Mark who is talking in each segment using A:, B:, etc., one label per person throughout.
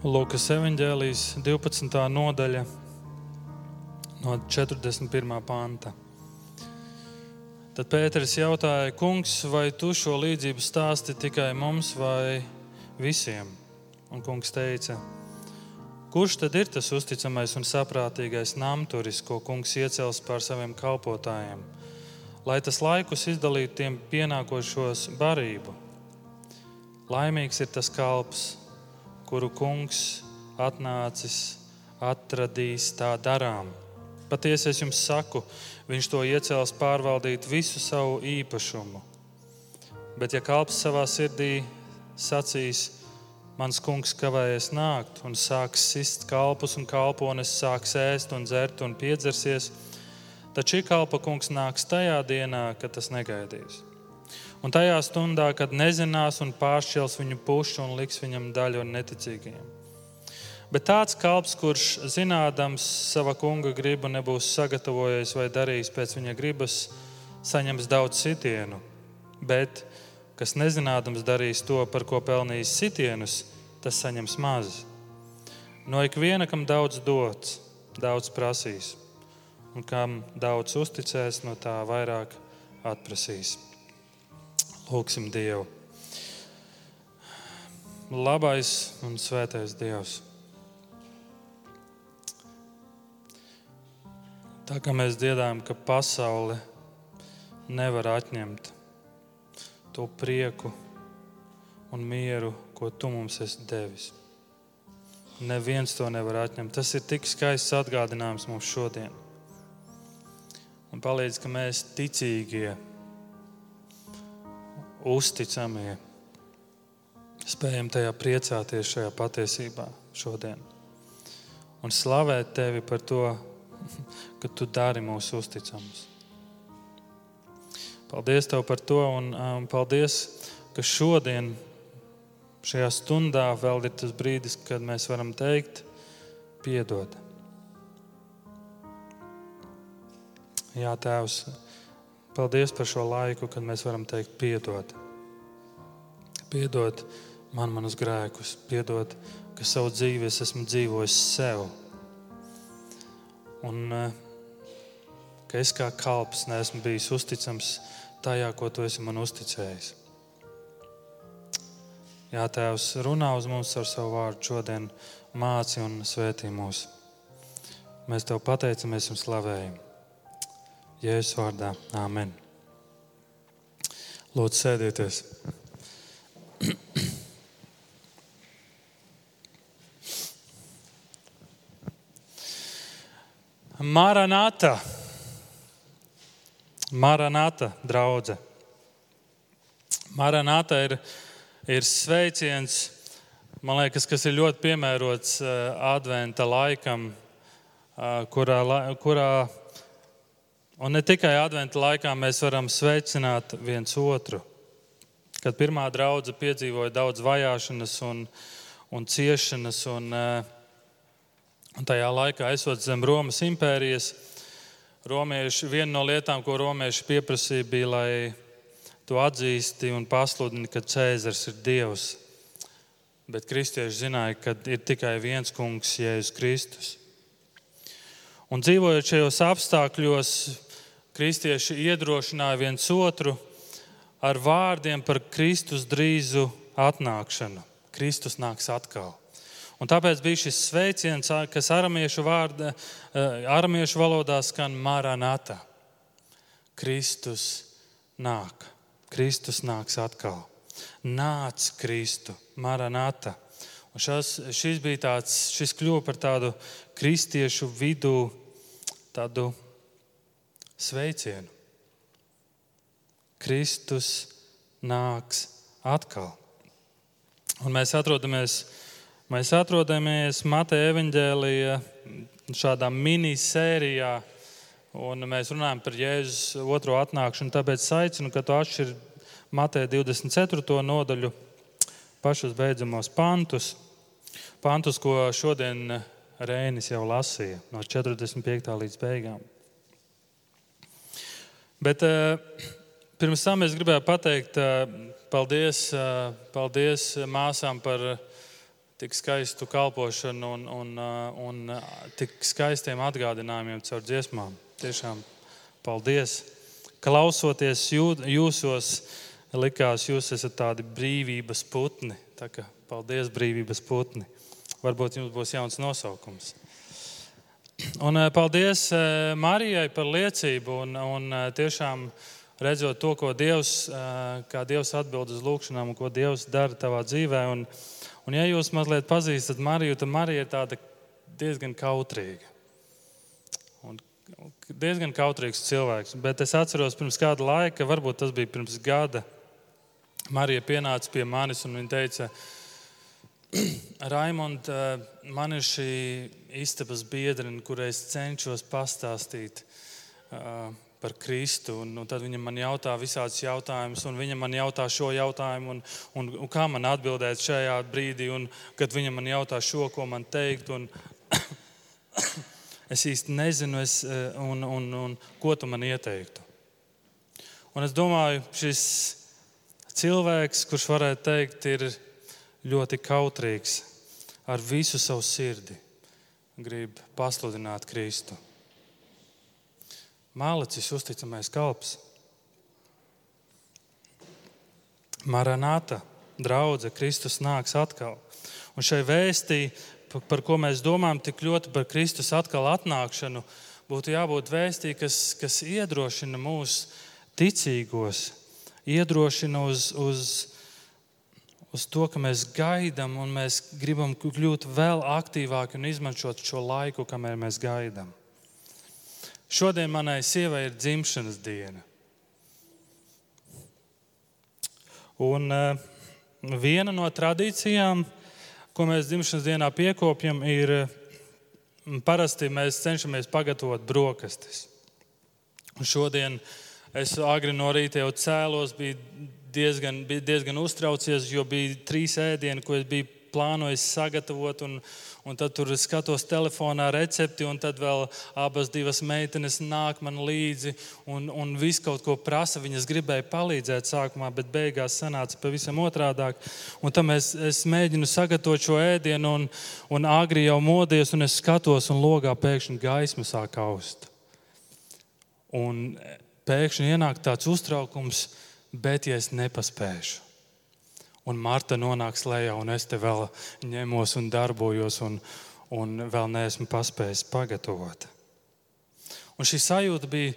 A: Lūkas evanģēlijas 12. nodaļa no 41. panta. Tad Pēters jautāja, Kungs, vai tu šo līdzību stāsti tikai mums vai visiem? Un kungs teica, kurš tad ir tas uzticamais un saprātīgais namturis, ko kungs iecels pār saviem kalpotājiem, lai tas laikus izdalītu tiem pienākošos barību? Laimīgs ir tas kalps, kuru kungs atnācis, atradīs tā darām. Patiesi es jums saku, viņš to iecels pārvaldīt visu savu īpašumu. Bet, ja kalps savā sirdī sacīs, mans kungs kavējas nākt un sāks sist kalpus un kalpones, sāks ēst un dzert un piedzersies, tad šī kalpa kungs nāks tajā dienā, kad tas negaidīs un tajā stundā, kad nezinās un pāršķels viņu pušu un liks viņam daļu no neticīgajiem. Bet tāds kalps, kurš zinādams sava kunga gribu, nebūs sagatavojies vai darījis pēc viņa gribas, saņems daudz sitienu. Bet, kas nezinādams darīs to, par ko pelnījis sitienus, tas saņems maz. No ikviena, kam daudz dots, daudz prasīs, un kam daudz uzticēs, no tā vairāk atprasīs. Lūksim Dievu. Labais un svētais Dievs. Tā kā mēs dziedājam, ka pasaule nevar atņemt to prieku un mieru, ko tu mums esi devis. Neviens to nevar atņemt. Tas ir tik skaists atgādinājums mums šodien. Un palīdz, ka mēs ticīgie uzticamie, spējam tajā priecāties šajā patiesībā šodien. Un slavēt tevi par to, ka tu dari mūs uzticamus. Paldies tev par to, un um, paldies, ka šodien, šajā stundā, vēl ir tas brīdis, kad mēs varam teikt, piedod. Jā, Tēvs, Paldies par šo laiku, kad mēs varam teikt, piedod. Piedod man manus grēkus, piedod, ka savu dzīvi es esmu dzīvojis sev. Un eh, ka es kā kalps neesmu bijis uzticams tajā, ko tu esi man uzticējis. Jā, Tēvs, runā uz mums ar savu vārdu šodien, māci un svētī mūs. Mēs Tev pateicamies un slavējam. Jēzus vārdā. Āmen. Lūdzu, sēdieties. Maranāta. Maranāta, draudzene. Maranāta ir, ir sveiciens, man liekas, kas ir ļoti piemērots uh, adventa laikam, uh, kurā, kurā Un ne tikai adventa laikā mēs varam sveicināt viens otru. Kad pirmā draudzene piedzīvoja daudz vajāšanas un, un ciešanas, un, eh, un tajā laikā, esot zem Romas impērijas, romieši, viena no lietām, ko romieši pieprasīja, bija, lai to atzīsti un pasludini, ka Cēzars ir Dievs. Bet kristieši zināja, ka ir tikai viens kungs, Jēzus Kristus. Un dzīvojot šajos apstākļos, kristieši iedrošināja viens otru ar vārdiem par Kristus drīzu atnākšanu. Kristus nāks atkal. Un tāpēc bija šis sveiciens, kas aramiešu, vārda, eh, aramiešu valodā skan Maranata. Kristus nāk. Kristus nāks atkal. Nāc Kristu, Maranata. Un šas, šis bija tāds, šis kļuva par tādu kristiešu vidū, tādu sveicienu. Kristus nāks atkal. Un mēs atrodamies, mēs atrodamies Mateja evaņģēlija šādā minisērijā, un mēs runājam par Jēzus otro atnākšanu. Tāpēc aicinu, ka tu atšķir Mateja 24. nodaļu pašus beidzamos pantus, pantus, ko šodien Rēnis jau lasīja no 45. līdz beigām. Bet uh, pirms tam es gribēju pateikt uh, paldies, uh, paldies māsām par tik skaistu kalpošanu un, un, un tik skaistiem atgādinājumiem caur dziesmām. Tiešām paldies! Klausoties jūsos, likās, jūs esat tādi brīvības putni. Tā kā, paldies, brīvības putni! Varbūt jums būs jauns nosaukums. Un paldies Marijai par liecību un, un tiešām redzot to, ko Dievs, kā Dievs atbild uz lūgšanām un ko Dievs dara tavā dzīvē. Un, un ja jūs mazliet pazīstat Mariju, tad Marija ir tāda diezgan kautrīga. Un diezgan kautrīgs cilvēks. Bet es atceros, pirms kāda laika, varbūt tas bija pirms gada, Marija pienāca pie manis un viņa teica, Raimond, man ir šī istabas biedrene, kurai es cenšos pastāstīt par Kristu. Un, un tad viņa man jautā visādus jautājumus, un viņa man jautā šo jautājumu, un, un, un kā man atbildēt šajā brīdī, un kad viņa man jautā šo, ko man teikt. Un, es īsti nezinu, es, un, un, un, ko tu man ieteiktu. Un es domāju, šis cilvēks, kurš varētu teikt, ir ļoti kautrīgs ar visu savu sirdi, grib pasludināt Kristu. Mālicis, uzticamais kalps. Maranāta, draudzene, Kristus nāks atkal. Un šai vēstī, par ko mēs domājam tik ļoti par Kristus atkal atnākšanu, būtu jābūt vēstī, kas, kas iedrošina mūs ticīgos, iedrošina uz, uz, uz to, ka mēs gaidām un mēs gribam kļūt vēl aktīvāki un izmantot šo laiku, kamēr mēs gaidām. Šodien manai sievai ir dzimšanas diena. Un uh, viena no tradīcijām, ko mēs dzimšanas dienā piekopjam, ir parasti mēs cenšamies pagatavot brokastis. Un šodien es agri no rīta jau cēlos, biju diezgan, biju diezgan uztraucies, jo bija trīs ēdieni, ko es biju plānojis sagatavot. Un, Un tad tur skatos telefonā recepti, un tad vēl abas divas meitenes nāk man līdzi un, un visu kaut ko prasa. Viņas gribēja palīdzēt sākumā, bet beigās sanāca pavisam otrādāk. Un tam es, es mēģinu sagatavot šo ēdienu, un, un agri jau modies, un es skatos, un logā pēkšņi gaisma sāk aust. Un pēkšņi ienāk tāds uztraukums, bet ja es nepaspēšu un Marta nonāks lejā, un es te vēl ņemos un darbojos, un, un vēl neesmu paspējis pagatavot. Un šī sajūta bija,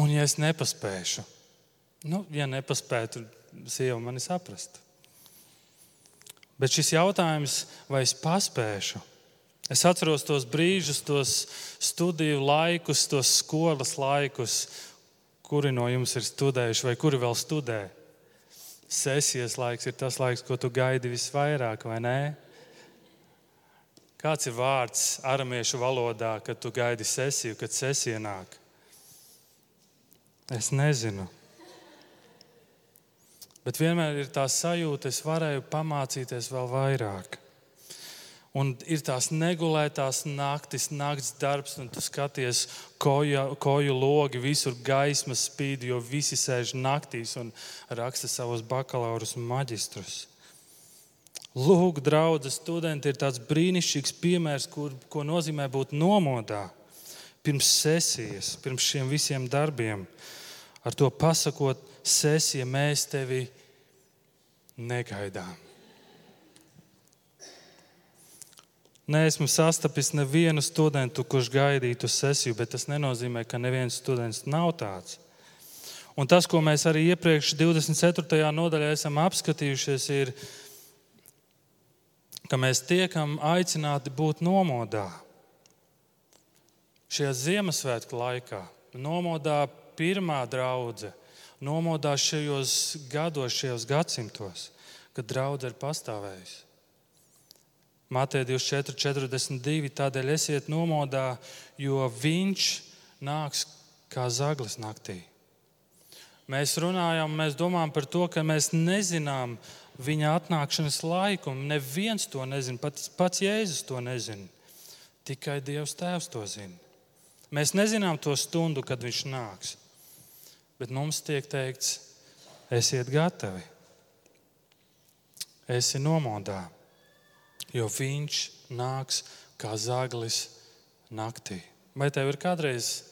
A: un ja es nepaspēšu, nu, ja nepaspētu, sieva mani saprast. Bet šis jautājums, vai es paspēšu, es atceros tos brīžus, tos studiju laikus, tos skolas laikus, kuri no jums ir studējuši vai kuri vēl studē sesijas laiks ir tas laiks, ko tu gaidi visvairāk, vai ne? Kāds ir vārds aramiešu valodā, kad tu gaidi sesiju, kad sesija nāk? Es nezinu. Bet vienmēr ir tā sajūta, es varēju pamācīties vēl vairāk. Un ir tās negulētās naktis, nakts darbs, un tu skaties, koja, koju logi, visur gaismas spīd, jo visi sēž naktīs un raksta savus bakalaurus un maģistrus. Lūk, draugi, studenti ir tāds brīnišķīgs piemērs, kur, ko nozīmē būt nomodā pirms sesijas, pirms šiem visiem darbiem. Ar to pasakot, sesija mēs tevi negaidām. Neesmu sastapis nevienu studentu, kurš gaidītu sesiju, bet tas nenozīmē, ka neviens students nav tāds. Un tas, ko mēs arī iepriekš 24. nodaļā esam apskatījušies, ir, ka mēs tiekam aicināti būt nomodā. Šajā Ziemassvētku laikā, nomodā pirmā draudzene, nomodā šajos gados, šajos gadsimtos, kad draudzene ir pastāvējusi. Mateja 24, 42. Tādēļ esiet nomodā, jo viņš nāks kā zaglis naktī. Mēs runājam, mēs domājam par to, ka mēs nezinām viņa atnākšanas laiku. Neviens to nezina, pats, pats Jēzus to nezina. Tikai Dievs Tēvs to zina. Mēs nezinām to stundu, kad viņš nāks. Bet mums tiek teikts, esiet gatavi, esi nomodā. Jo viņš nāks kā zaglis naktī. Vai tev ir kādreiz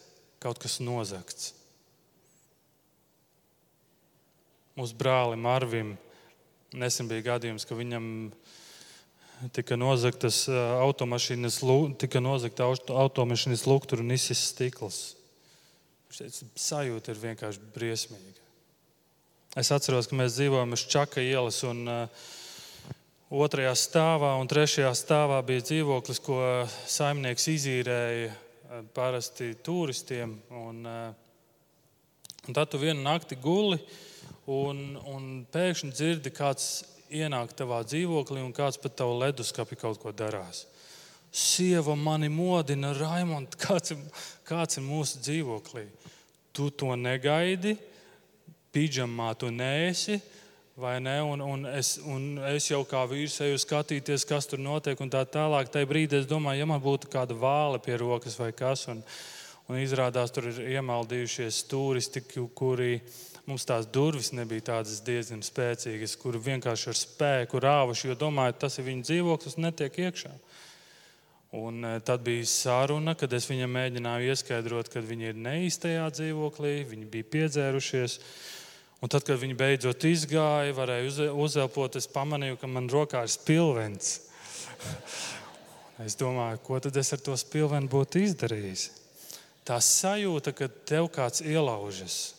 A: kaut kas nozagts? Mūsu brālim Arvim nesen bija gadījums, ka viņam tika nozagtas automašīnas, tika nozagta automašīnas luktura un izsis stikls. Sajūta ir vienkārši briesmīga. Es atceros, ka mēs dzīvojam uz Čaka ielas, un uh, otrajā stāvā un trešajā stāvā bija dzīvoklis, ko saimnieks izīrēja uh, parasti turistiem. Un, uh, un tad tu vienu nakti guli, un, un pēkšņi dzirdi, kāds ienāk tavā dzīvoklī, un kāds pat tavu leduskapi kaut ko darās. Sieva mani modina, Raimond, kāds, kāds ir mūsu dzīvoklī. Tu to negaidi, pidžamā tu nēsi. Vai Ne? Un, un, es, un es jau kā vīrs eju skatīties, kas tur notiek, un tā tālāk. Tajā brīdī es domāju, ja man būtu kāda vāle pie rokas vai kas, un, un izrādās, tur ir iemaldījušies turisti, kuri mums tās durvis nebija tādas diezgan spēcīgas, kur vienkārši ar spēku rāvuši, jo domāju, tas ir viņu dzīvoklis, netiek iekšā. Un e, tad bija saruna, kad es viņam mēģināju ieskaidrot, ka viņi ir neīstajā dzīvoklī, viņi bija piedzērušies. Un tad, kad viņi beidzot izgāja, varēja uzelpot, es pamanīju, ka man rokā ir spilvens. es domāju, ko tad es ar to spilvenu būtu izdarījis? Tā sajūta, ka tev kāds ielaužas,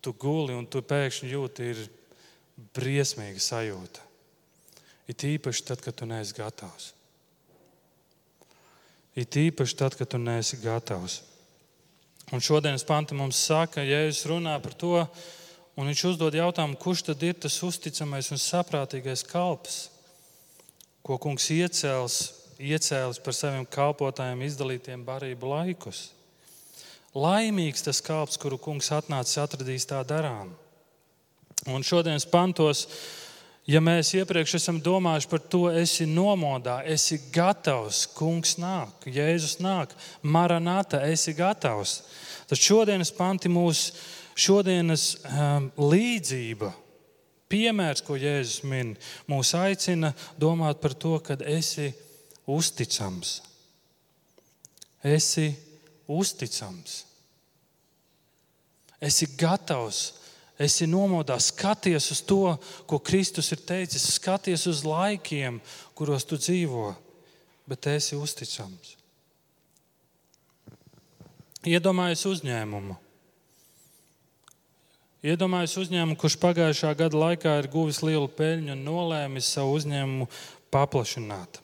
A: tu guli un tu pēkšņi jūti, ir briesmīga sajūta. It īpaši tad, kad tu neesi gatavs. It īpaši tad, kad tu neesi gatavs. Un šodienas panti mums saka, ja Jēzus runā par to, Un viņš uzdod jautājumu, kurš tad ir tas uzticamais un saprātīgais kalps, ko kungs iecēls, iecēlis par saviem kalpotājiem izdalītiem barību laikus. Laimīgs tas kalps, kuru kungs atnācis atradīs tā darām. Un šodienas pantos, ja mēs iepriekš esam domājuši par to, esi nomodā, esi gatavs, kungs nāk, Jēzus nāk, maranāta, esi gatavs. Tad šodienas panti mūsu šodienas um, līdzība, piemērs, ko Jēzus min, mūs aicina domāt par to, ka esi uzticams. Esi uzticams. Esi gatavs, esi nomodā, skaties uz to, ko Kristus ir teicis, skaties uz laikiem, kuros tu dzīvo, bet esi uzticams. Iedomājies uzņēmumu Iedomājieties uzņēmumu, kurš pagājušā gada laikā ir guvis lielu peļņu un nolēmis savu uzņēmumu paplašināt.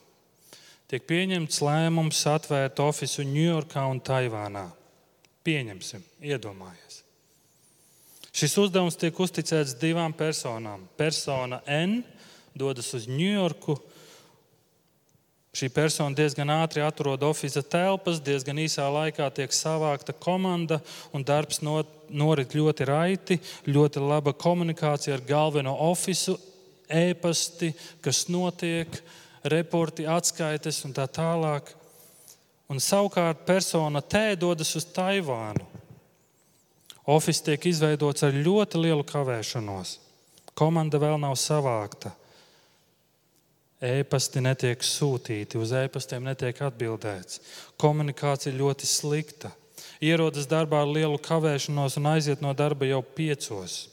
A: Tiek pieņemts lēmums atvērt ofisu Ņujorkā un Taivānā. Pieņemsim, iedomājieties. Šis uzdevums tiek uzticēts divām personām. Persona N dodas uz Ņujorku Šī persona diezgan ātri atrod oficiālā telpas, diezgan īsā laikā tiek savākta komanda un darbs not, norit ļoti raiti, ļoti laba komunikācija ar galveno oficiālu, e-pasti, kas notiek, reporti, atskaites un tā tālāk. Un savukārt persona T dodas uz Taivānu. Oficiāls tiek izveidots ar ļoti lielu kavēšanos. Komanda vēl nav savākta. E-pasti netiek sūtīti, uz e-pastiem netiek atbildēts. Komunikācija ļoti slikta. Ierodas darbā ar lielu kavēšanos un aiziet no darba jau piecos.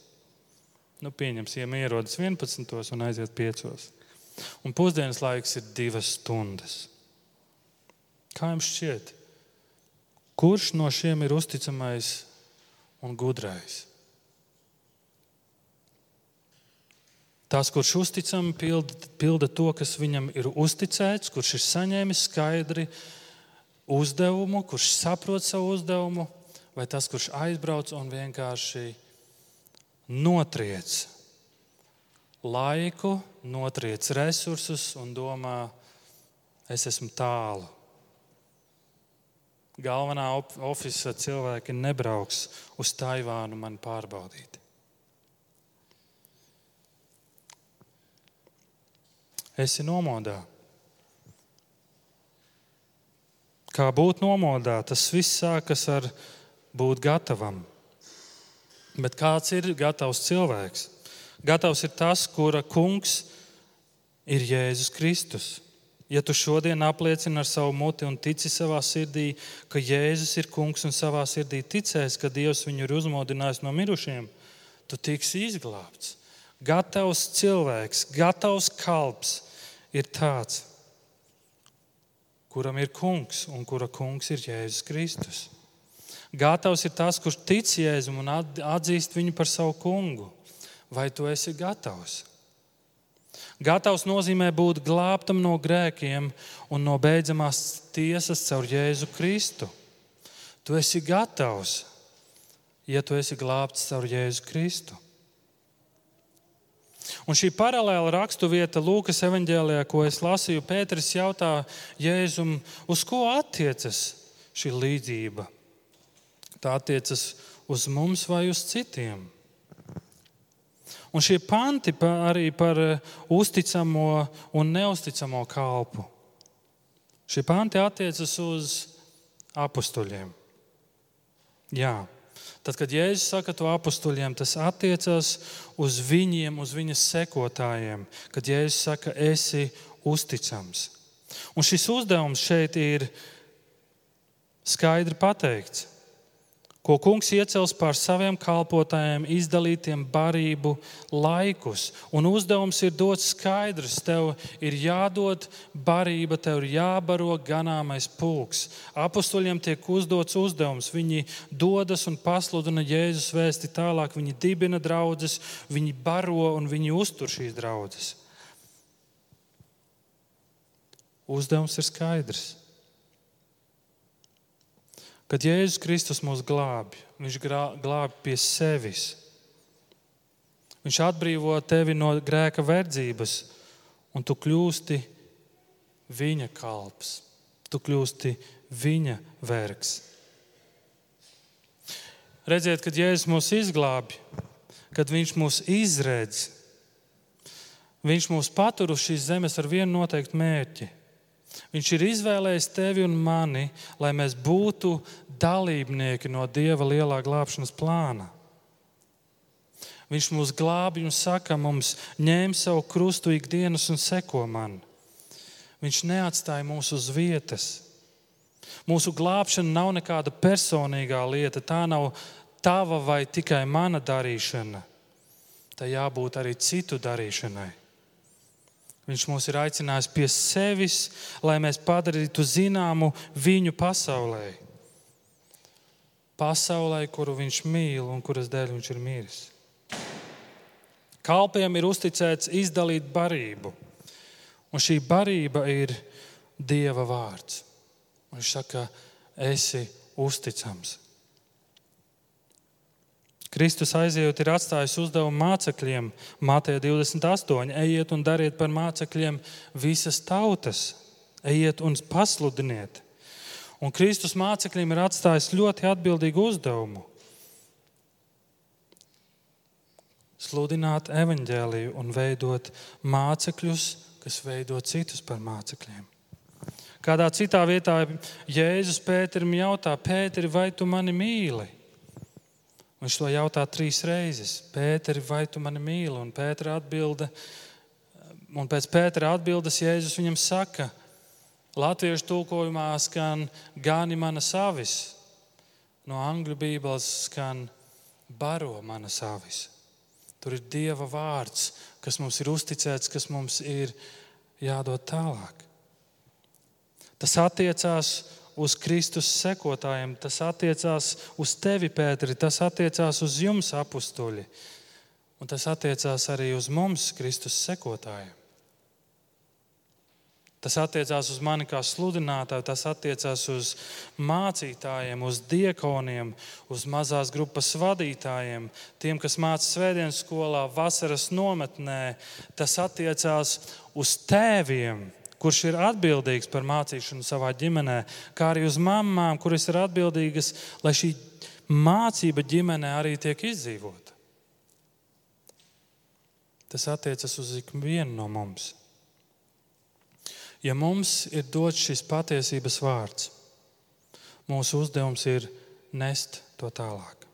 A: Nu, pieņemsim, ierodas 11. un aiziet 5. Un pusdienas laiks ir divas stundas. Kā jums šķiet, kurš no šiem ir uzticamais un gudrais? Tas, kurš uzticami pilda, pilda to, kas viņam ir uzticēts, kurš ir saņēmis skaidri uzdevumu, kurš saprot savu uzdevumu, vai tas, kurš aizbrauc un vienkārši notriec laiku, notriec resursus un domā, es esmu tālu. Galvenā oficiālā cilvēki nebrauks uz Taivānu man pārbaudīt. Esi nomodā. Kā būt nomodā, tas viss sākas ar būt gatavam. Bet kāds ir gatavs cilvēks? Gatavs ir tas, kura kungs ir Jēzus Kristus. Ja tu šodien apliecini ar savu muti un tici savā sirdī, ka Jēzus ir kungs un savā sirdī ticēs, ka Dievs viņu ir uzmodinājis no mirušiem, tu tiksi izglābts. Gatavs cilvēks, gatavs kalps ir tāds, kuram ir kungs un kura kungs ir Jēzus Kristus. Gatavs ir tas, kurš tic Jēzum un atzīst viņu par savu kungu. Vai tu esi gatavs? Gatavs nozīmē būt glābtam no grēkiem un no beidzamās tiesas caur Jēzu Kristu. Tu esi gatavs, ja tu esi glābts caur Jēzu Kristu. Un šī paralēla raksturvieta Lūkas evanģēlijā, ko es lasīju, Pēters jautā Jēzum, uz ko attiecas šī līdzība? Tā attiecas uz mums vai uz citiem? Un šie panti arī par uzticamo un neusticamo kalpu. Šie panti attiecas uz apstuļiem. Jā, Tad, kad Jēzus saka to apstuļiem, tas attiecas uz viņiem, uz viņas sekotājiem. Kad Jēzus saka, esi uzticams. Un šis uzdevums šeit ir skaidri pateikts ko kungs iecels pār saviem kalpotājiem, izdalītiem barību laikus. Un uzdevums ir dots skaidrs. Tev ir jādod barība, tev ir jābaro ganāmais pulks. Apostoļiem tiek uzdots uzdevums. Viņi dodas un pasludina Jēzus vēsti tālāk. Viņi dibina draugus, viņi baro un viņi uztur šīs draugas. Uzdevums ir skaidrs. Kad Jēzus Kristus mūs glābi, Viņš glābi pie sevis. Viņš atbrīvo tevi no grēka verdzības, un tu kļūsti viņa kalps. Tu kļūsti viņa vergs. Redziet, kad Jēzus mūs izglābi, kad Viņš mūs izredz, Viņš mūs patur uz šīs zemes ar vienu noteiktu mērķi. Viņš ir izvēlējis tevi un mani, lai mēs būtu dalībnieki no Dieva lielā glābšanas plāna. Viņš mūs glābi un saka mums, ņem savu krustu ikdienas un seko man. Viņš neatstāja mūs uz vietas. Mūsu glābšana nav nekāda personīgā lieta. Tā nav tava vai tikai mana darīšana. Tā jābūt arī citu darīšanai. Viņš mūs ir aicinājis pie sevis, lai mēs padarītu zināmu viņu pasaulē. Pasaulē, kuru viņš mīl un kuras dēļ viņš ir mīlis. Kalpiem ir uzticēts izdalīt barību, un šī barība ir Dieva vārds. Viņš saka, esi uzticams. Kristus aizejot, ir atstājis uzdevumu mācekļiem, Mātei 28. Ejiet un dariet par mācekļiem visas tautas, ejiet un pasludiniet. Un Kristus mācekļiem ir atstājis ļoti atbildīgu uzdevumu. Sludināt evaņģēliju un veidot mācekļus, kas veido citus par mācekļiem. Kādā citā vietā Jēzus Pēterim jautā: Pēteri, vai tu mani mīli? Viņš to jautā trīs reizes. Pēteri, vai tu mani mīli? Un Pētera atbilde, un pēc Pētera atbildes Jēzus viņam saka, Latviešu tulkojumā skan gani mana savis, no angļu bībeles skan baro mana savis. Tur ir Dieva vārds, kas mums ir uzticēts, kas mums ir jādod tālāk. Tas attiecās uz Kristus sekotājiem, tas attiecās uz tevi, Pēteri, tas attiecās uz jums, apstuļi, un tas attiecās arī uz mums, Kristus sekotājiem. Tas attiecās uz mani kā sludinātāju, tas attiecās uz mācītājiem, uz diekoniem, uz mazās grupas vadītājiem, tiem, kas māca svētdienas skolā, vasaras nometnē. Tas attiecās uz tēviem, kurš ir atbildīgs par mācīšanu savā ģimenē, kā arī uz mamām, kuras ir atbildīgas, lai šī mācība ģimenē arī tiek izdzīvota. Tas attiecas uz ikvienu no mums. Ja mums ir dots šis patiesības vārds, mūsu uzdevums ir nest to tālāk.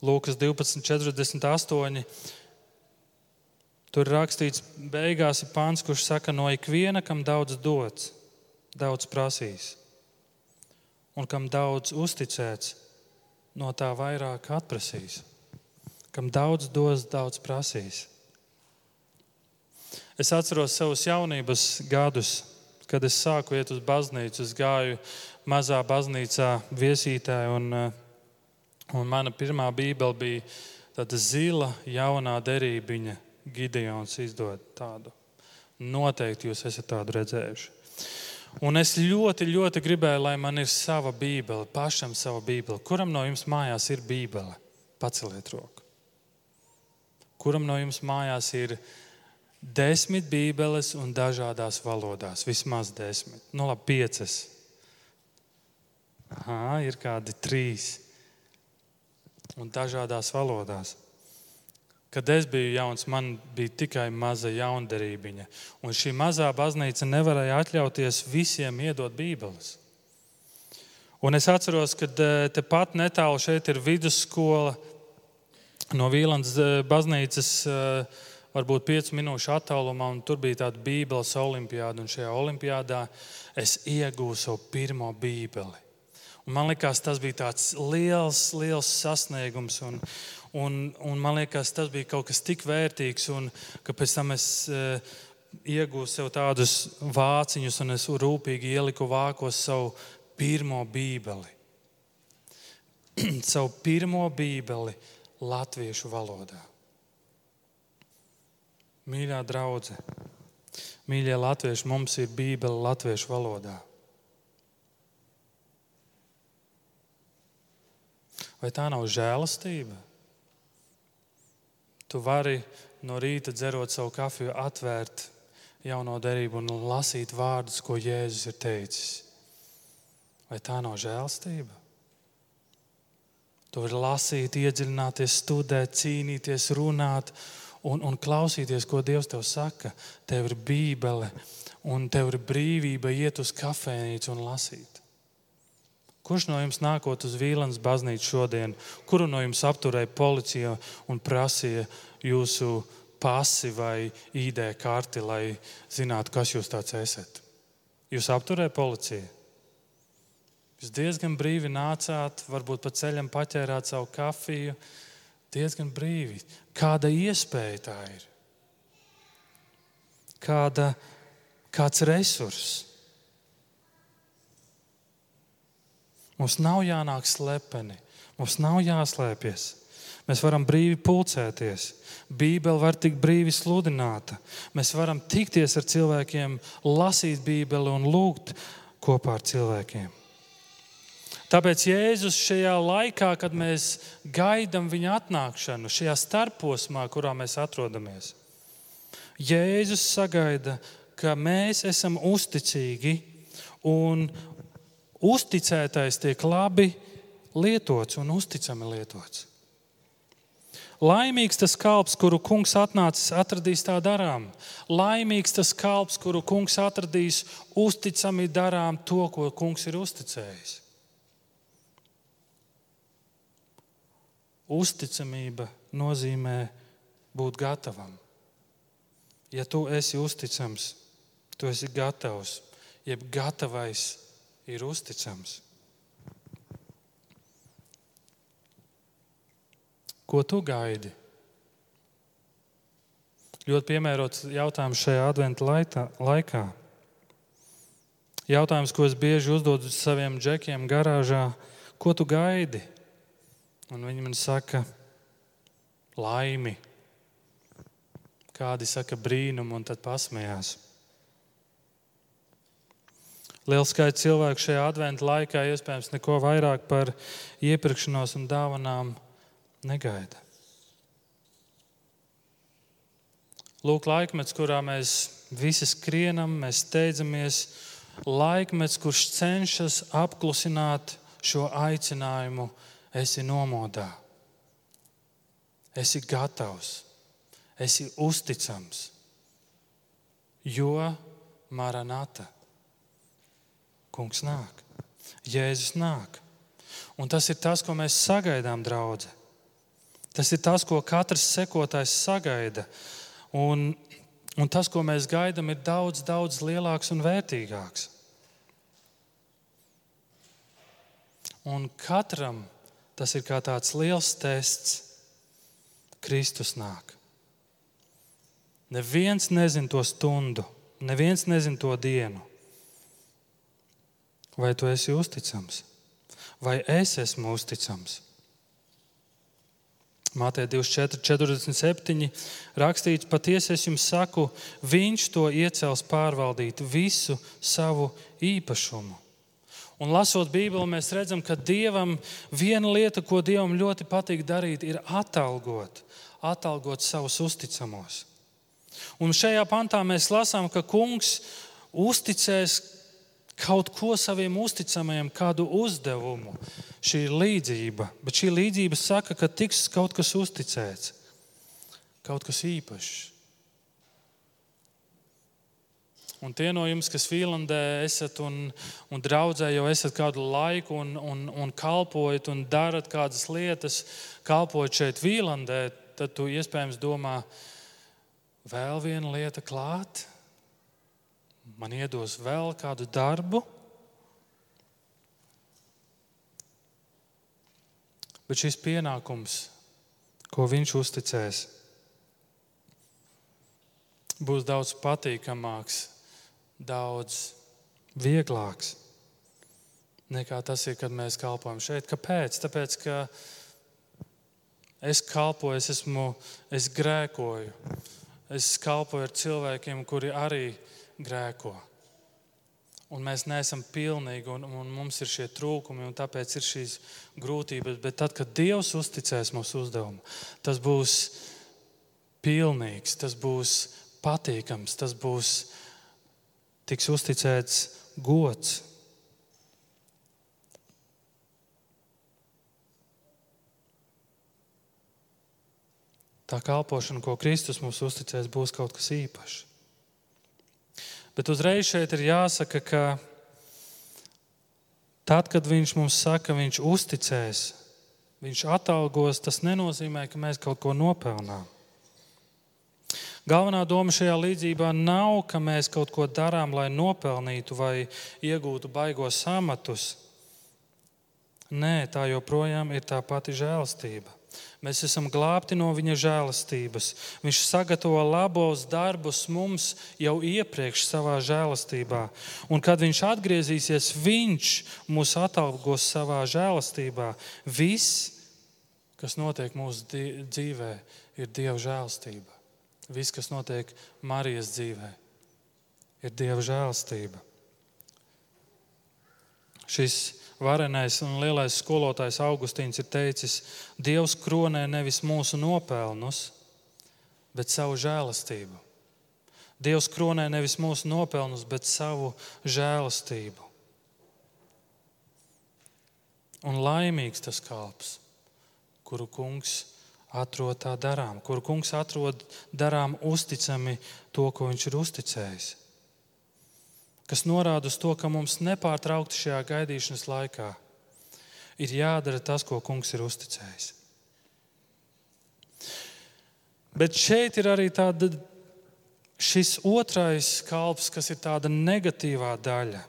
A: Lūkas 12, 48 Tur rakstīts, beigās ir pāns, kurš saka, no ikviena, kam daudz dots, daudz prasīs, un kam daudz uzticēts, no tā vairāk atprasīs. Kam daudz dos, daudz prasīs. Es atceros savus jaunības gadus, kad es sāku iet uz baznīcu. Es gāju mazā baznīcā viesītē, un, eh, un mana pirmā bībele bija tāda zila, jaunā derībiņa. Gideons izdod tādu. Noteikti jūs esat tādu redzējuši. Un es ļoti, ļoti gribēju, lai man ir sava bībele, pašam sava bībele. Kuram no jums mājās ir bībele? Paceliet roku. Kuram no jums mājās ir desmit bībeles un dažādās valodās? Vismaz desmit, nu labi, piecas. Aha, ir kādi trīs un dažādās valodās. Kad es biju jauns, man bija tikai maza jaundarība. Un šī mazā baznīca nevarēja atļauties visiem iedot Bībeles. Un es atceros, ka eh, tepat netālu šeit ir vidusskola no Vīlandes eh, baznīcas, eh, varbūt 5 minūšu attālumā. Tur bija tāda Bībeles olimpiāda, un šajā olimpiādā es iegūstu savu pirmo Bībeli. Un man liekas, tas bija tāds liels, liels sasniegums. Un, Un, un man liekas, tas bija kaut kas tik vērtīgs, un ka pēc tam es uh, iegūstu sev tādus vāciņus, un es rūpīgi ieliku vākos savu pirmo bībeli. savu pirmo bībeli latviešu valodā. Mīļā draudzene, mīļie latvieši, mums ir bībele latviešu valodā. Vai tā nav žēlastība? Tu vari no rīta dzerot savu kafiju, atvērt jauno derību un lasīt vārdus, ko Jēzus ir teicis. Vai tā nav žēlstība? Tu vari lasīt, iedziļināties, studēt, cīnīties, runāt un, un klausīties, ko Dievs tev saka. Tev ir Bībele un tev ir brīvība iet uz kafejnīcu un lasīt. Kurš no jums nākot uz Vīlānas baznīcu šodien, kuru no jums apturēja policija un prasīja jūsu pasi vai ID karti, lai zinātu, kas jūs tāds esat? Jūs apturēja policija. Jūs diezgan brīvi nācāt, varbūt pa ceļam paķērāt savu kafiju. Diezgan brīvi. Kāda iespēja tā ir? Kāda, kāds resurss? Mums nav jānāk slepeni, mums nav jāslēpjas. Mēs varam brīvi pulcēties. Bībele var tikt brīvi sludināta. Mēs varam tikties ar cilvēkiem, lasīt Bībeli un lūgt kopā ar cilvēkiem. Tāpēc Jēzus šajā laikā, kad mēs gaidām viņa atnākšanu, šajā starposmā, kurā mēs atrodamies, Jēzus sagaida, ka mēs esam uzticīgi un, uzticētais tiek labi lietots un uzticami lietots. Laimīgs tas kalps, kuru kungs atnācis, atradīs tā darām. Laimīgs tas kalps, kuru kungs atradīs, uzticami darām to, ko kungs ir uzticējis. Uzticamība nozīmē būt gatavam. Ja tu esi uzticams, tu esi gatavs, jeb gatavais ir uzticams. Ko tu gaidi? Ļoti piemērots jautājums šajā adventu laikā. Jautājums, ko es bieži uzdodu saviem džekiem garāžā, ko tu gaidi? Un viņi man saka, laimi. Kādi saka brīnumu, un tad pasmējās. Liels skaits cilvēku šajā adventu laikā iespējams neko vairāk par iepirkšanos un dāvanām negaida. Lūk, laikmets, kurā mēs visi skrienam, mēs steidzamies, laikmets, kurš cenšas apklusināt šo aicinājumu, esi nomodā, esi gatavs, esi uzticams, jo maranata kungs nāk. Jēzus nāk. Un tas ir tas, ko mēs sagaidām, draugi. Tas ir tas, ko katrs sekotājs sagaida. Un, un tas, ko mēs gaidām, ir daudz, daudz lielāks un vērtīgāks. Un katram tas ir kā tāds liels tests. Kristus nāk. Neviens nezina to stundu, neviens nezina to dienu. Vai tu esi uzticams? Vai es esmu uzticams? Mātei 24, 47 rakstīts, patiesi es jums saku, viņš to iecels pārvaldīt visu savu īpašumu. Un lasot Bībeli, mēs redzam, ka Dievam viena lieta, ko Dievam ļoti patīk darīt, ir atalgot, atalgot savus uzticamos. Un šajā pantā mēs lasām, ka kungs uzticēs kaut ko saviem uzticamajiem, kādu uzdevumu. Šī ir līdzība, bet šī līdzība saka, ka tiks kaut kas uzticēts, kaut kas īpašs. Un tie no jums, kas Vīlandē esat un, un draudzē jau esat kādu laiku un, un, un kalpojat un darat kādas lietas, kalpojat šeit Vīlandē, tad tu iespējams domā, vēl viena lieta klāt, man iedos vēl kādu darbu. Bet šis pienākums, ko viņš uzticēs, būs daudz patīkamāks daudz vieglāks nekā tas ir, kad mēs kalpojam šeit. Kāpēc? Tāpēc, ka es kalpoju, es, esmu, es grēkoju. Es kalpoju ar cilvēkiem, kuri arī grēko. Un mēs neesam pilnīgi, un, un mums ir šie trūkumi, un tāpēc ir šīs grūtības. Bet tad, kad Dievs uzticēs mūsu uzdevumu, tas būs pilnīgs, tas būs patīkams, tas būs tiks uzticēts gods. Tā kalpošana, ko Kristus mums uzticēs, būs kaut kas īpašs. Bet uzreiz šeit ir jāsaka, ka tad, kad Viņš mums saka, Viņš uzticēs, Viņš atalgos, tas nenozīmē, ka mēs kaut ko nopelnām. Galvenā doma šajā līdzībā nav, ka mēs kaut ko darām, lai nopelnītu vai iegūtu baigos amatus. Nē, tā joprojām ir tā pati žēlastība. Mēs esam glābti no viņa žēlastības. Viņš sagatavo labos darbus mums jau iepriekš savā žēlastībā. Un kad viņš atgriezīsies, viņš mūs atalgos savā žēlastībā. Viss, kas notiek mūsu dzīvē, ir Dieva žēlastība viss, kas notiek Marijas dzīvē, ir Dieva žēlstība. Šis varenais un lielais skolotājs Augustīns ir teicis, Dievs kronē nevis mūsu nopelnus, bet savu žēlastību. Dievs kronē nevis mūsu nopelnus, bet savu žēlastību. Un laimīgs tas kalps, kuru kungs atrod tā darām, kur kungs atrod darām uzticami to, ko viņš ir uzticējis. Kas norāda uz to, ka mums nepārtraukti šajā gaidīšanas laikā ir jādara tas, ko kungs ir uzticējis. Bet šeit ir arī tāda, šis otrais kalps, kas ir tāda negatīvā daļa.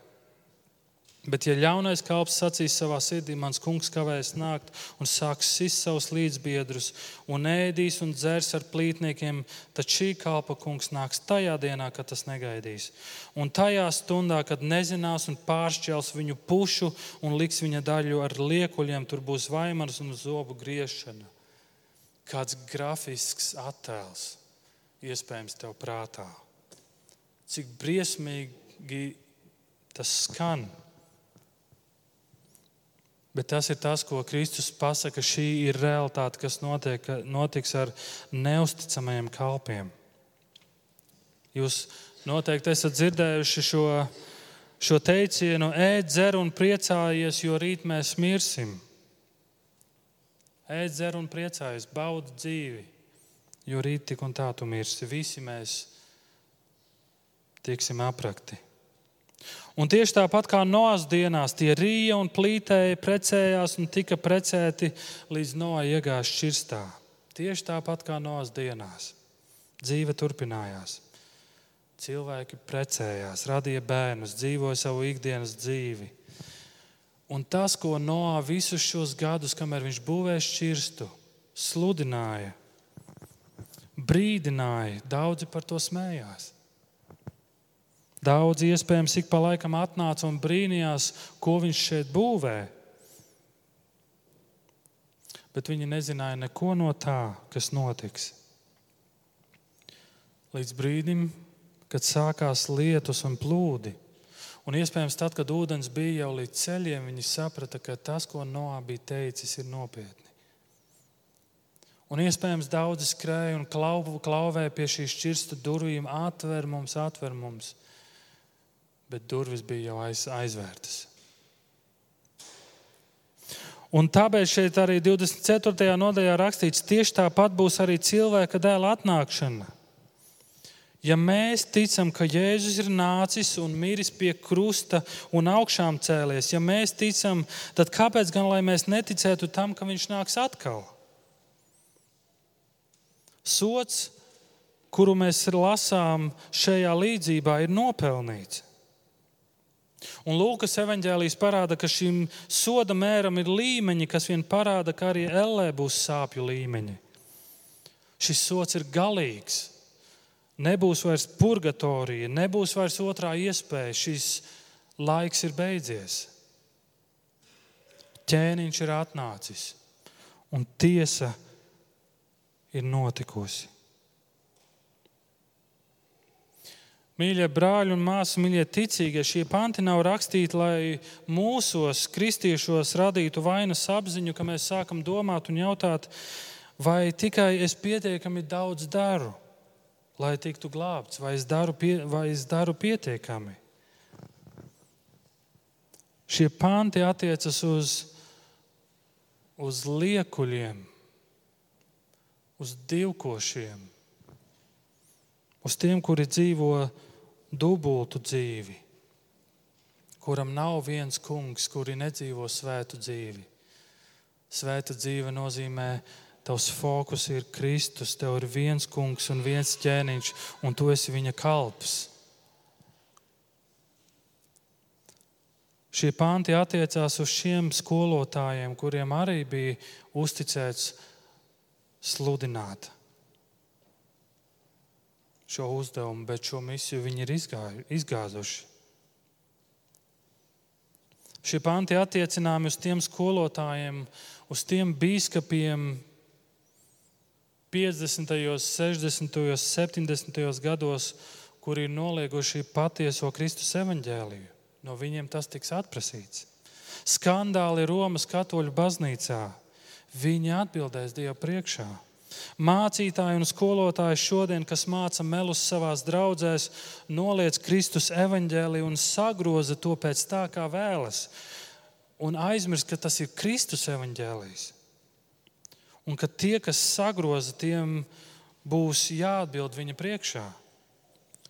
A: Bet, ja ļaunais kalps sacīs savā sirdī, mans kungs kavēs nākt un sāks sist savus līdzbiedrus un ēdīs un dzers ar plītniekiem, tad šī kalpa kungs nāks tajā dienā, kad tas negaidīs. Un tajā stundā, kad nezinās un pāršķels viņu pušu un liks viņa daļu ar liekuļiem, tur būs vaimars un zobu griešana. Kāds grafisks attēls iespējams tev prātā. Cik briesmīgi tas skan. Bet tas ir tas, ko Kristus pasaka. Šī ir realitāte, kas notiek, notiks ar neusticamajiem kalpiem. Jūs noteikti esat dzirdējuši šo, šo teicienu, ēd, dzer un priecājies, jo rīt mēs mirsim. Ēd, dzer un priecājies, baudi dzīvi, jo rīt tik un tā tu mirsi. Visi mēs tiksim aprakti. Un tieši tāpat kā Noās dienās, tie rīja un plītēja, precējās un tika precēti līdz Noā iegājas šķirstā. Tieši tāpat kā Noās dienās. Dzīve turpinājās. Cilvēki precējās, radīja bērnus, dzīvoja savu ikdienas dzīvi. Un tas, ko Noā visus šos gadus, kamēr viņš būvēja šķirstu, sludināja, brīdināja, daudzi par to smējās. Daudz iespējams ik pa laikam atnāca un brīnījās, ko viņš šeit būvē. Bet viņi nezināja neko no tā, kas notiks. Līdz brīdim, kad sākās lietus un plūdi. Un iespējams, tad, kad ūdens bija jau līdz ceļiem, viņi saprata, ka tas, ko Noā bija teicis, ir nopietni. Un iespējams, daudzi skrēja un klauvēja pie šīs šķirsta durvīm, atver mums, atver mums bet durvis bija jau aiz, aizvērtas. Un tāpēc šeit arī 24. nodaļā rakstīts, tieši tāpat būs arī cilvēka dēla atnākšana. Ja mēs ticam, ka Jēzus ir nācis un miris pie krusta un augšām cēlies, ja mēs ticam, tad kāpēc gan mēs neticētu tam, ka viņš nāks atkal? Sots, kuru mēs lasām šajā līdzībā, ir nopelnīts. Un Lūkas evanģēlijas parāda, ka šim soda mēram ir līmeņi, kas vien parāda, ka arī ellē būs sāpju līmeņi. Šis sots ir galīgs. Nebūs vairs purgatorija, nebūs vairs otrā iespēja. Šis laiks ir beidzies. Ķēniņš ir atnācis un tiesa ir notikusi. Mīļie brāļi un māsas, mīļie ticīgie, šie panti nav rakstīti, lai mūsos, kristiešos, radītu vainas apziņu, ka mēs sākam domāt un jautāt, vai tikai es pietiekami daudz daru, lai tiktu glābts, vai es daru, pie, vai es daru pietiekami. Šie panti attiecas uz, uz liekuļiem, uz divkošiem, uz tiem, kuri dzīvo dubultu dzīvi, kuram nav viens kungs, kuri nedzīvo svētu dzīvi. Svēta dzīve nozīmē, tavs fokus ir Kristus, tev ir viens kungs un viens ķēniņš, un tu esi viņa kalps. Šie panti attiecās uz šiem skolotājiem, kuriem arī bija uzticēts sludināt šo uzdevumu, bet šo misiju viņi ir izgāzuši. Šie panti attiecināmi uz tiem skolotājiem, uz tiem biskupiem 50., 60., 70. gados, kuri ir nolieguši patieso Kristus evaņģēliju. No viņiem tas tiks atprasīts. Skandāli Romas katoļu baznīcā. Viņi atbildēs Dievu priekšā. Mācītāji un skolotāji šodien, kas māca melus savā draudzēs, noliec Kristus evaņģēliju un sagroza to pēc tā, kā vēlas. Un aizmirst, ka tas ir Kristus evaņģēlijs. Un ka tie, kas sagroza, tiem būs jāatbild viņa priekšā.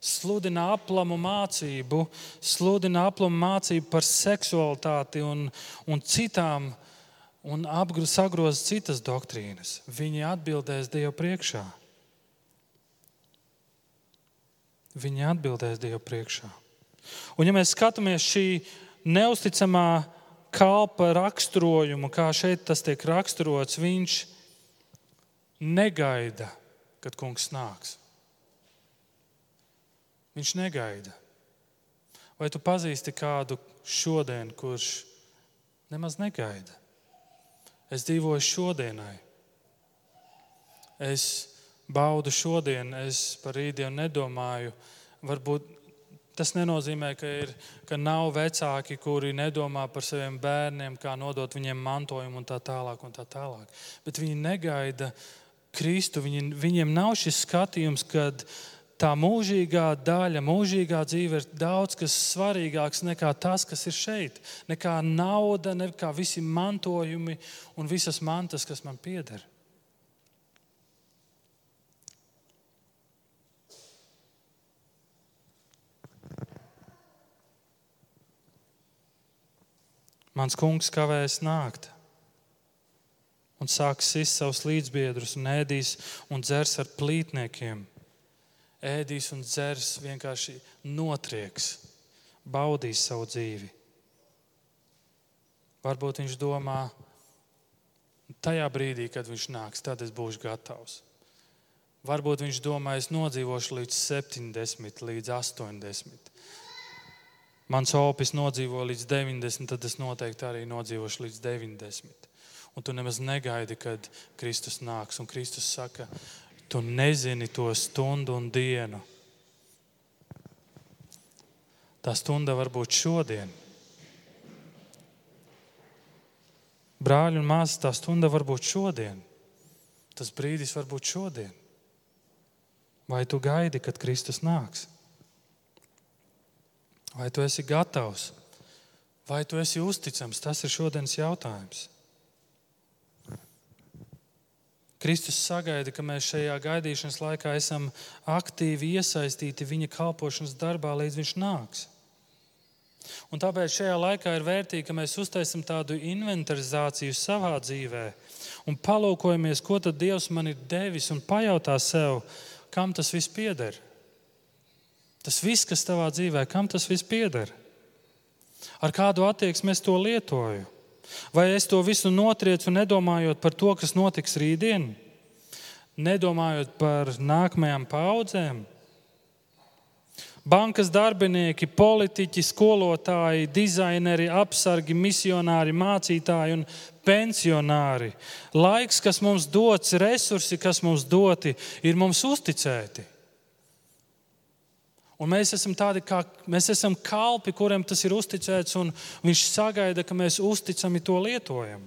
A: Sludina aplamu mācību, sludina aplamu mācību par seksualitāti un, un citām un sagroz citas doktrīnas. Viņi atbildēs Dievu priekšā. Viņi atbildēs Dievu priekšā. Un, ja mēs skatāmies šī neusticamā kalpa raksturojumu, kā šeit tas tiek raksturots, viņš negaida, kad kungs nāks. Viņš negaida. Vai tu pazīsti kādu šodien, kurš nemaz negaida? Es dzīvoju šodienai. Es baudu šodienu, es par rītdienu nedomāju. Varbūt tas nenozīmē, ka, ir, ka nav vecāki, kuri nedomā par saviem bērniem, kā nodot viņiem mantojumu un tā tālāk. Un tā tālāk. Bet viņi negaida Kristu. Viņi, viņiem nav šis skatījums, kad tā mūžīgā daļa, mūžīgā dzīve ir daudz kas svarīgāks nekā tas, kas ir šeit. Nekā nauda, nekā visi mantojumi un visas mantas, kas man pieder. Mans kungs kavēs nākt un sāks sist savus līdzbiedrus un ēdīs un dzers ar plītniekiem. Ēdīs un dzers, vienkārši notrieks, baudīs savu dzīvi. Varbūt viņš domā, tajā brīdī, kad viņš nāks, tad es būšu gatavs. Varbūt viņš domā, es nodzīvošu līdz 70, līdz 80. Mans opis nodzīvo līdz 90, tad es noteikti arī nodzīvošu līdz 90. Un tu nemaz negaidi, kad Kristus nāks. Un Kristus saka, tu nezini to stundu un dienu. Tā stunda var būt šodien. Brāļi un māsas, tā stunda var būt šodien. Tas brīdis var būt šodien. Vai tu gaidi, kad Kristus nāks? Vai tu esi gatavs? Vai tu esi uzticams? Tas ir šodienas jautājums. Kristus sagaida, ka mēs šajā gaidīšanas laikā esam aktīvi iesaistīti viņa kalpošanas darbā, līdz viņš nāks. Un tāpēc šajā laikā ir vērtīgi, ka mēs uztaisām tādu inventarizāciju savā dzīvē un palūkojamies, ko tad Dievs man ir devis, un pajautā sev, kam tas viss pieder. Tas viss, kas tavā dzīvē, kam tas viss pieder? Ar kādu attieksmi es to lietoju? Vai es to visu notriecu, nedomājot par to, kas notiks rītdien, nedomājot par nākamajām paudzēm? Bankas darbinieki, politiķi, skolotāji, dizaineri, apsargi, misionāri, mācītāji un pensionāri. Laiks, kas mums dots, resursi, kas mums doti, ir mums uzticēti. Un mēs esam tādi, kā mēs esam kalpi, kuriem tas ir uzticēts, un viņš sagaida, ka mēs uzticami to lietojam.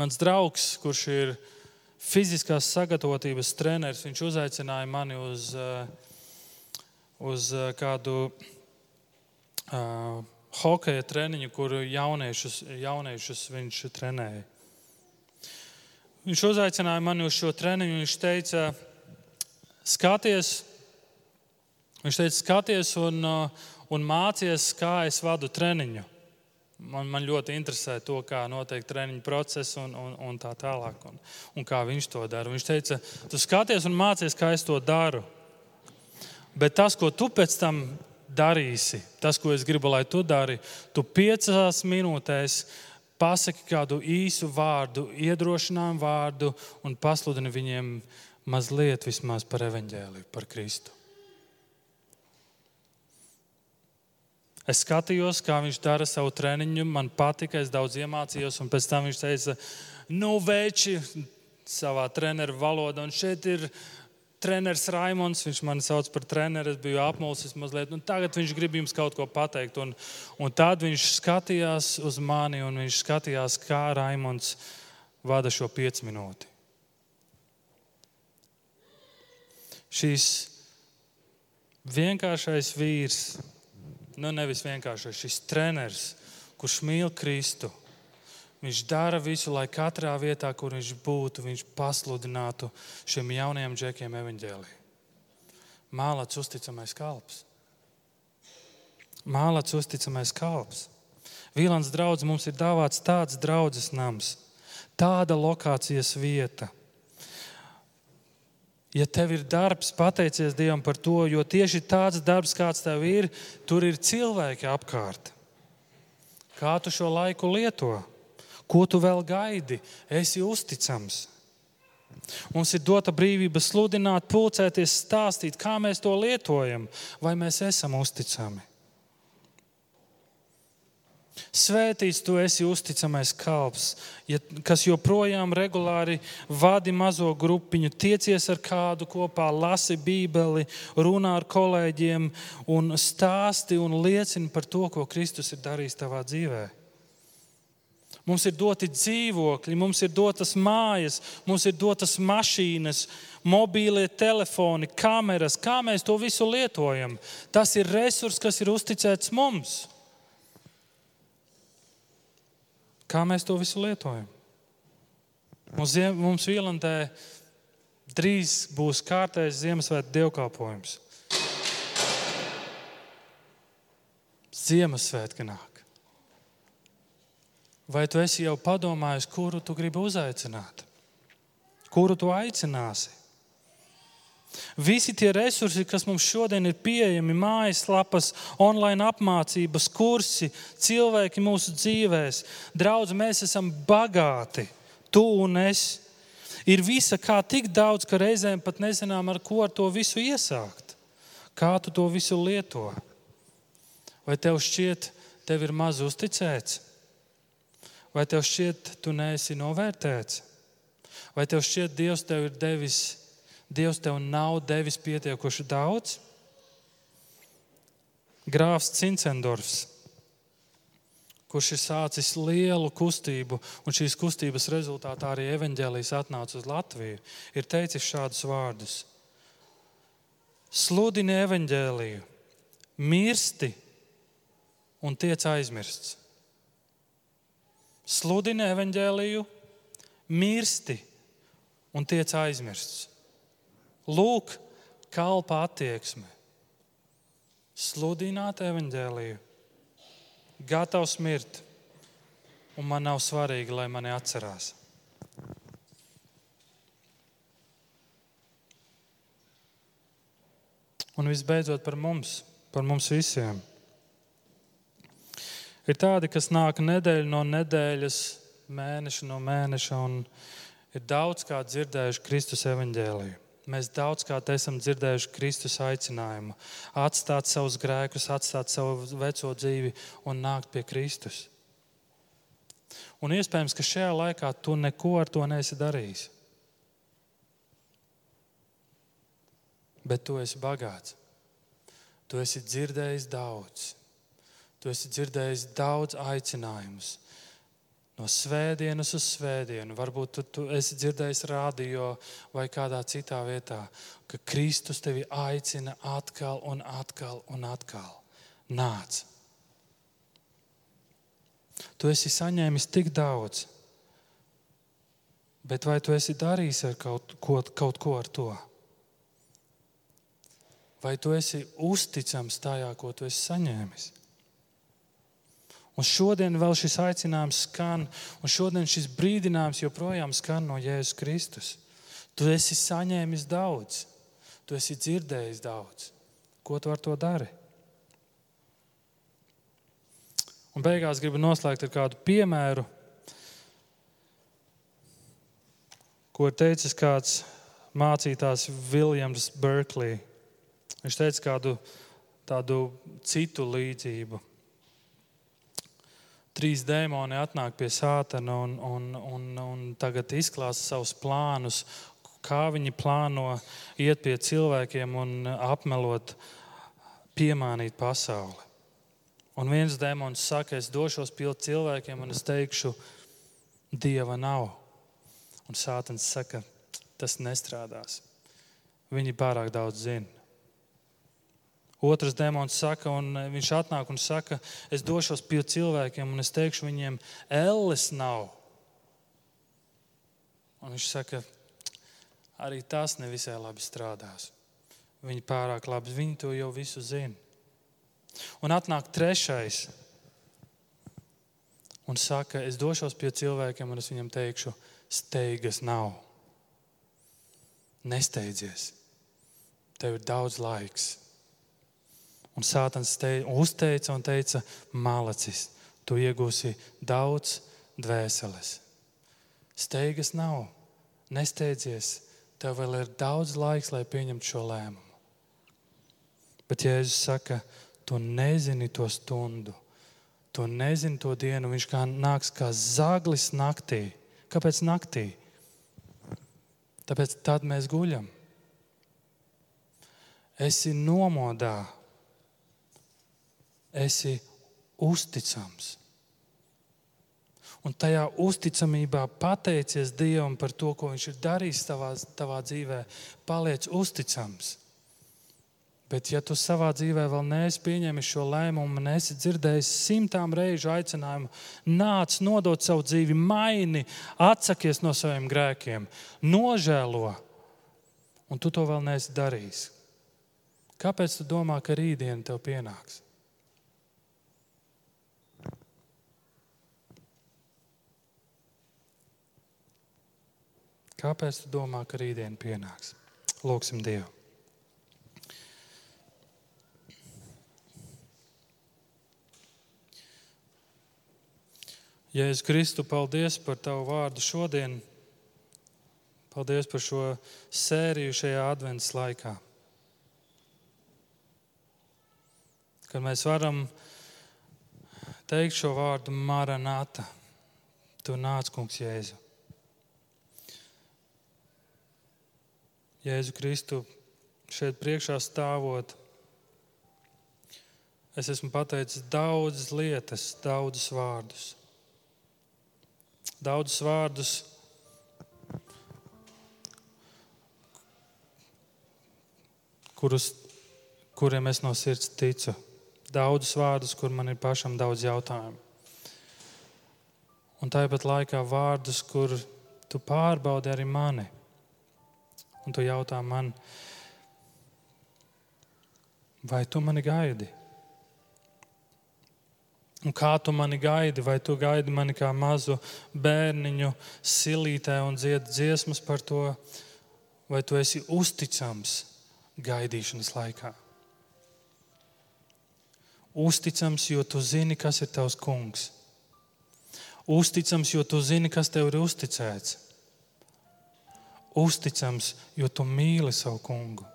A: Mans draugs, kurš ir fiziskās sagatavotības treneris, viņš uzaicināja mani uz uh, uz eh, kādu uh, hokeja treniņu, kur jauniešus, jauniešus viņš trenēja. Viņš uzaicināja mani uz šo treniņu. Viņš teica, skaties, viņš teica, skaties un, eh, un mācies, kā es vadu treniņu. Man, man ļoti interesē to, kā notiek treniņu process un, un, un tā tālāk, un, un kā viņš to dara. Viņš teica, tu skaties un mācies, kā es to daru. Bet tas, ko tu pēc tam darīsi, tas, ko es gribu, lai tu dari, tu piecās minūtēs pasaki kādu īsu vārdu, iedrošinājumu vārdu un pasludini viņiem mazliet vismaz par evaņģēliju, par Kristu. Es skatījos, kā viņš dara savu treniņu, man patika, es daudz iemācījos, un pēc tam viņš teica, nu, veči, savā treneru valodā, un šeit ir treneris Raimons, viņš man sauc par treneru, es biju apmulsis mazliet. Nu, tagad viņš grib jums kaut ko pateikt. Un, un tad viņš skatījās uz mani un viņš skatījās, kā Raimons vada šo piecu minūti. Šīs vienkāršais vīrs, nu nevis vienkāršais, šis treneris, kurš mīl Kristu Viņš dara visu, lai katrā vietā, kur viņš būtu, viņš pasludinātu šiem jaunajiem džekiem evaņģēliju. Mālāts uzticamais kalps. Mālāts uzticamais kalps. Vīlāns draugs mums ir dāvāts tāds draugs nams, tāda lokācijas vieta. Ja tev ir darbs, pateicies Dievam par to, jo tieši tāds darbs, kāds tev ir, tur ir cilvēki apkārt. Kā tu šo laiku lietot? Ko tu vēl gaidi? Esi uzticams. Mums ir dota brīvība sludināt, pulcēties, stāstīt, kā mēs to lietojam, vai mēs esam uzticami. Svētīts tu esi uzticamais kalps, ja, kas joprojām regulāri vadi mazo grupiņu, tiecies ar kādu kopā, lasi Bībeli, runā ar kolēģiem un stāsti un liecini par to, ko Kristus ir darījis tavā dzīvēm. Mums ir doti dzīvokļi, mums ir dotas mājas, mums ir dotas mašīnas, mobīlie telefoni, kameras. Kā mēs to visu lietojam? Tas ir resurs, kas ir uzticēts mums. Kā mēs to visu lietojam? Mums, mums Vīlandē drīz būs kārtējs Ziemassvētku dievkalpojums. Ziemassvētki nāk. Vai tu esi jau padomājis, kuru tu gribi uzaicināt? Kuru tu aicināsi? Visi tie resursi, kas mums šodien ir pieejami, mājaslapas, online apmācības, kursi, cilvēki mūsu dzīvēm, draugi, mēs esam bagāti, tu un es. Ir visa kā tik daudz, ka reizēm pat nezinām, ar ko ar to visu iesākt. Kā tu to visu lieto? Vai tev šķiet, tev ir maz uzticēts? Vai tev šķiet, tu neesi novērtēts? Vai tev šķiet, Dievs tev ir devis? Dievs tev nav devis pietiekoši daudz. Grāfs Cincendorfs, kurš ir sācis lielu kustību, un šīs kustības rezultātā arī evaņģēlijas atnāca uz Latviju, ir teicis šādus vārdus: Sludini evaņģēliju, mirsti un tiec aizmirsts. Sludini evaņģēliju, mirsti un tiec aizmirsts. Lūk, kalpa attieksme. Sludināt evaņģēliju, gatavs mirt, un man nav svarīgi, lai mani atcerās. Un visbeidzot par mums, par mums visiem. Ir tādi, kas nāk nedēļu no nedēļas, mēneša no mēneša, un ir daudz kā dzirdējuši Kristus evaņģēliju. Mēs daudzkārt esam dzirdējuši Kristus aicinājumu atstāt savus grēkus, atstāt savu veco dzīvi un nākt pie Kristus. Un iespējams, ka šajā laikā tu neko ar to neesi darījis. Bet tu esi bagāts. Tu esi dzirdējis daudz. Tu esi dzirdējis daudz aicinājumus no svētdienas uz svētdienu. Varbūt tu, tu esi dzirdējis radio vai kādā citā vietā, ka Kristus tevi aicina atkal un atkal un atkal. Nāc! Tu esi saņēmis tik daudz, bet vai tu esi darījis ar kaut ko, kaut ko ar to? Vai tu esi uzticams tajā, ko tu esi saņēmis? Un šodien vēl šis aicinājums skan, un šodien šis brīdinājums joprojām skan no Jēzus Kristus. Tu esi saņēmis daudz, tu esi dzirdējis daudz. Ko tu ar to dari? Un beigās gribu noslēgt ar kādu piemēru, ko ir teicis kāds mācītājs Viljams Berkley. Viņš teica kādu tādu citu līdzību trīs dēmoni atnāk pie sātana un, un, un, un tagad izklāsta savus plānus, kā viņi plāno iet pie cilvēkiem un apmelot, piemānīt pasauli. Un viens dēmons saka, es došos pie cilvēkiem un es teikšu, Dieva nav. Un sātans saka, tas nestrādās. Viņi pārāk daudz zina. Otrs demons saka, un viņš atnāk un saka, es došos pie cilvēkiem un es teikšu viņiem, elles nav. Un viņš saka, arī tas nevisai labi strādās. Viņi pārāk labi, viņi to jau visu zina. Un atnāk trešais un saka, es došos pie cilvēkiem un es viņam teikšu, steigas nav. Nesteidzies, tev ir daudz laiks Un Sātans te, uzteica un teica, malacis, tu iegūsi daudz dvēseles. Steigas nav, nesteidzies, tev vēl ir daudz laiks, lai pieņemtu šo lēmumu. Bet Jēzus saka, tu nezini to stundu, tu nezini to dienu. Viņš kā nāks kā zaglis naktī. Kāpēc naktī? Tāpēc tad mēs guļam. Esi nomodā, esi uzticams. Un tajā uzticamībā pateicies Dievam par to, ko Viņš ir darījis tavā, tavā dzīvē, paliec uzticams. Bet, ja tu savā dzīvē vēl neesi pieņēmis šo lēmumu, nesi dzirdējis simtām reižu aicinājumu, nāc, nodot savu dzīvi, maini, atsakies no saviem grēkiem, nožēlo, un tu to vēl neesi darījis. Kāpēc tu domā, ka rītdiena tev pienāks? Kāpēc tu domā, ka rītdiena pienāks? Lūksim Dievu! Jēzus Kristu, paldies par Tavu vārdu šodien. Paldies par šo sēriju šajā adventas laikā. Kad mēs varam teikt šo vārdu Maranāta, Tu nāc, Kungs, Jēzu. Jēzu Kristu šeit priekšā stāvot, es esmu pateicis daudzas lietas, daudzus vārdus. Daudzus vārdus, kurus, kuriem es no sirds ticu. Daudzus vārdus, kur man ir pašam daudz jautājumu un tāpat laikā vārdus, kur tu pārbaudi arī mani. Un tu jautā man, vai tu mani gaidi? Un kā tu mani gaidi? Vai tu gaidi mani kā mazu bērniņu silītē un dzied dziesmas par to, vai tu esi uzticams gaidīšanas laikā? Uzticams, jo tu zini, kas ir tavs kungs. Uzticams, jo tu zini, kas tev ir uzticēts. Uzticams, jo tu mīli savu kungu.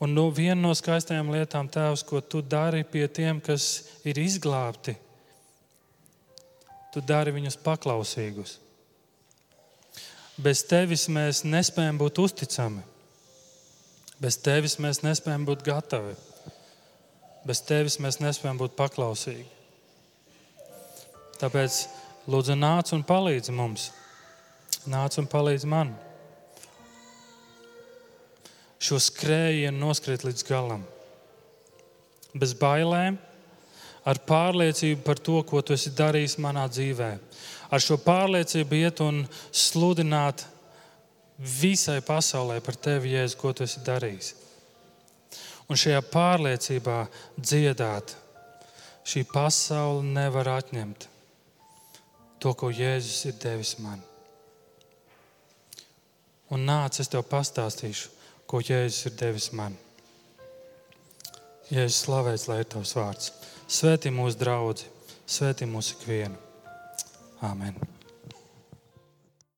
A: Un no, viena no skaistajām lietām, Tēvs, ko tu dari pie tiem, kas ir izglābti, tu dari viņus paklausīgus. Bez tevis mēs nespējam būt uzticami. Bez tevis mēs nespējam būt gatavi. Bez tevis mēs nespējam būt paklausīgi. Tāpēc lūdzu, nāc un palīdzi mums. Nāc un palīdzi man. Šo skrējienu noskriet līdz galam. Bez bailēm, ar pārliecību par to, ko tu esi darījis manā dzīvē. Ar šo pārliecību iet un sludināt visai pasaulē par tevi, Jēzu, ko tu esi darījis. Un šajā pārliecībā dziedāt, šī pasaule nevar atņemt to, ko Jēzus ir devis man. Un nāc, es tev pastāstīšu, ko Jēzus ir devis man. Jēzus slavēts, lai ir tavs vārds. Svētī mūsu draugu, svētī mūsu ikvienu. Āmen!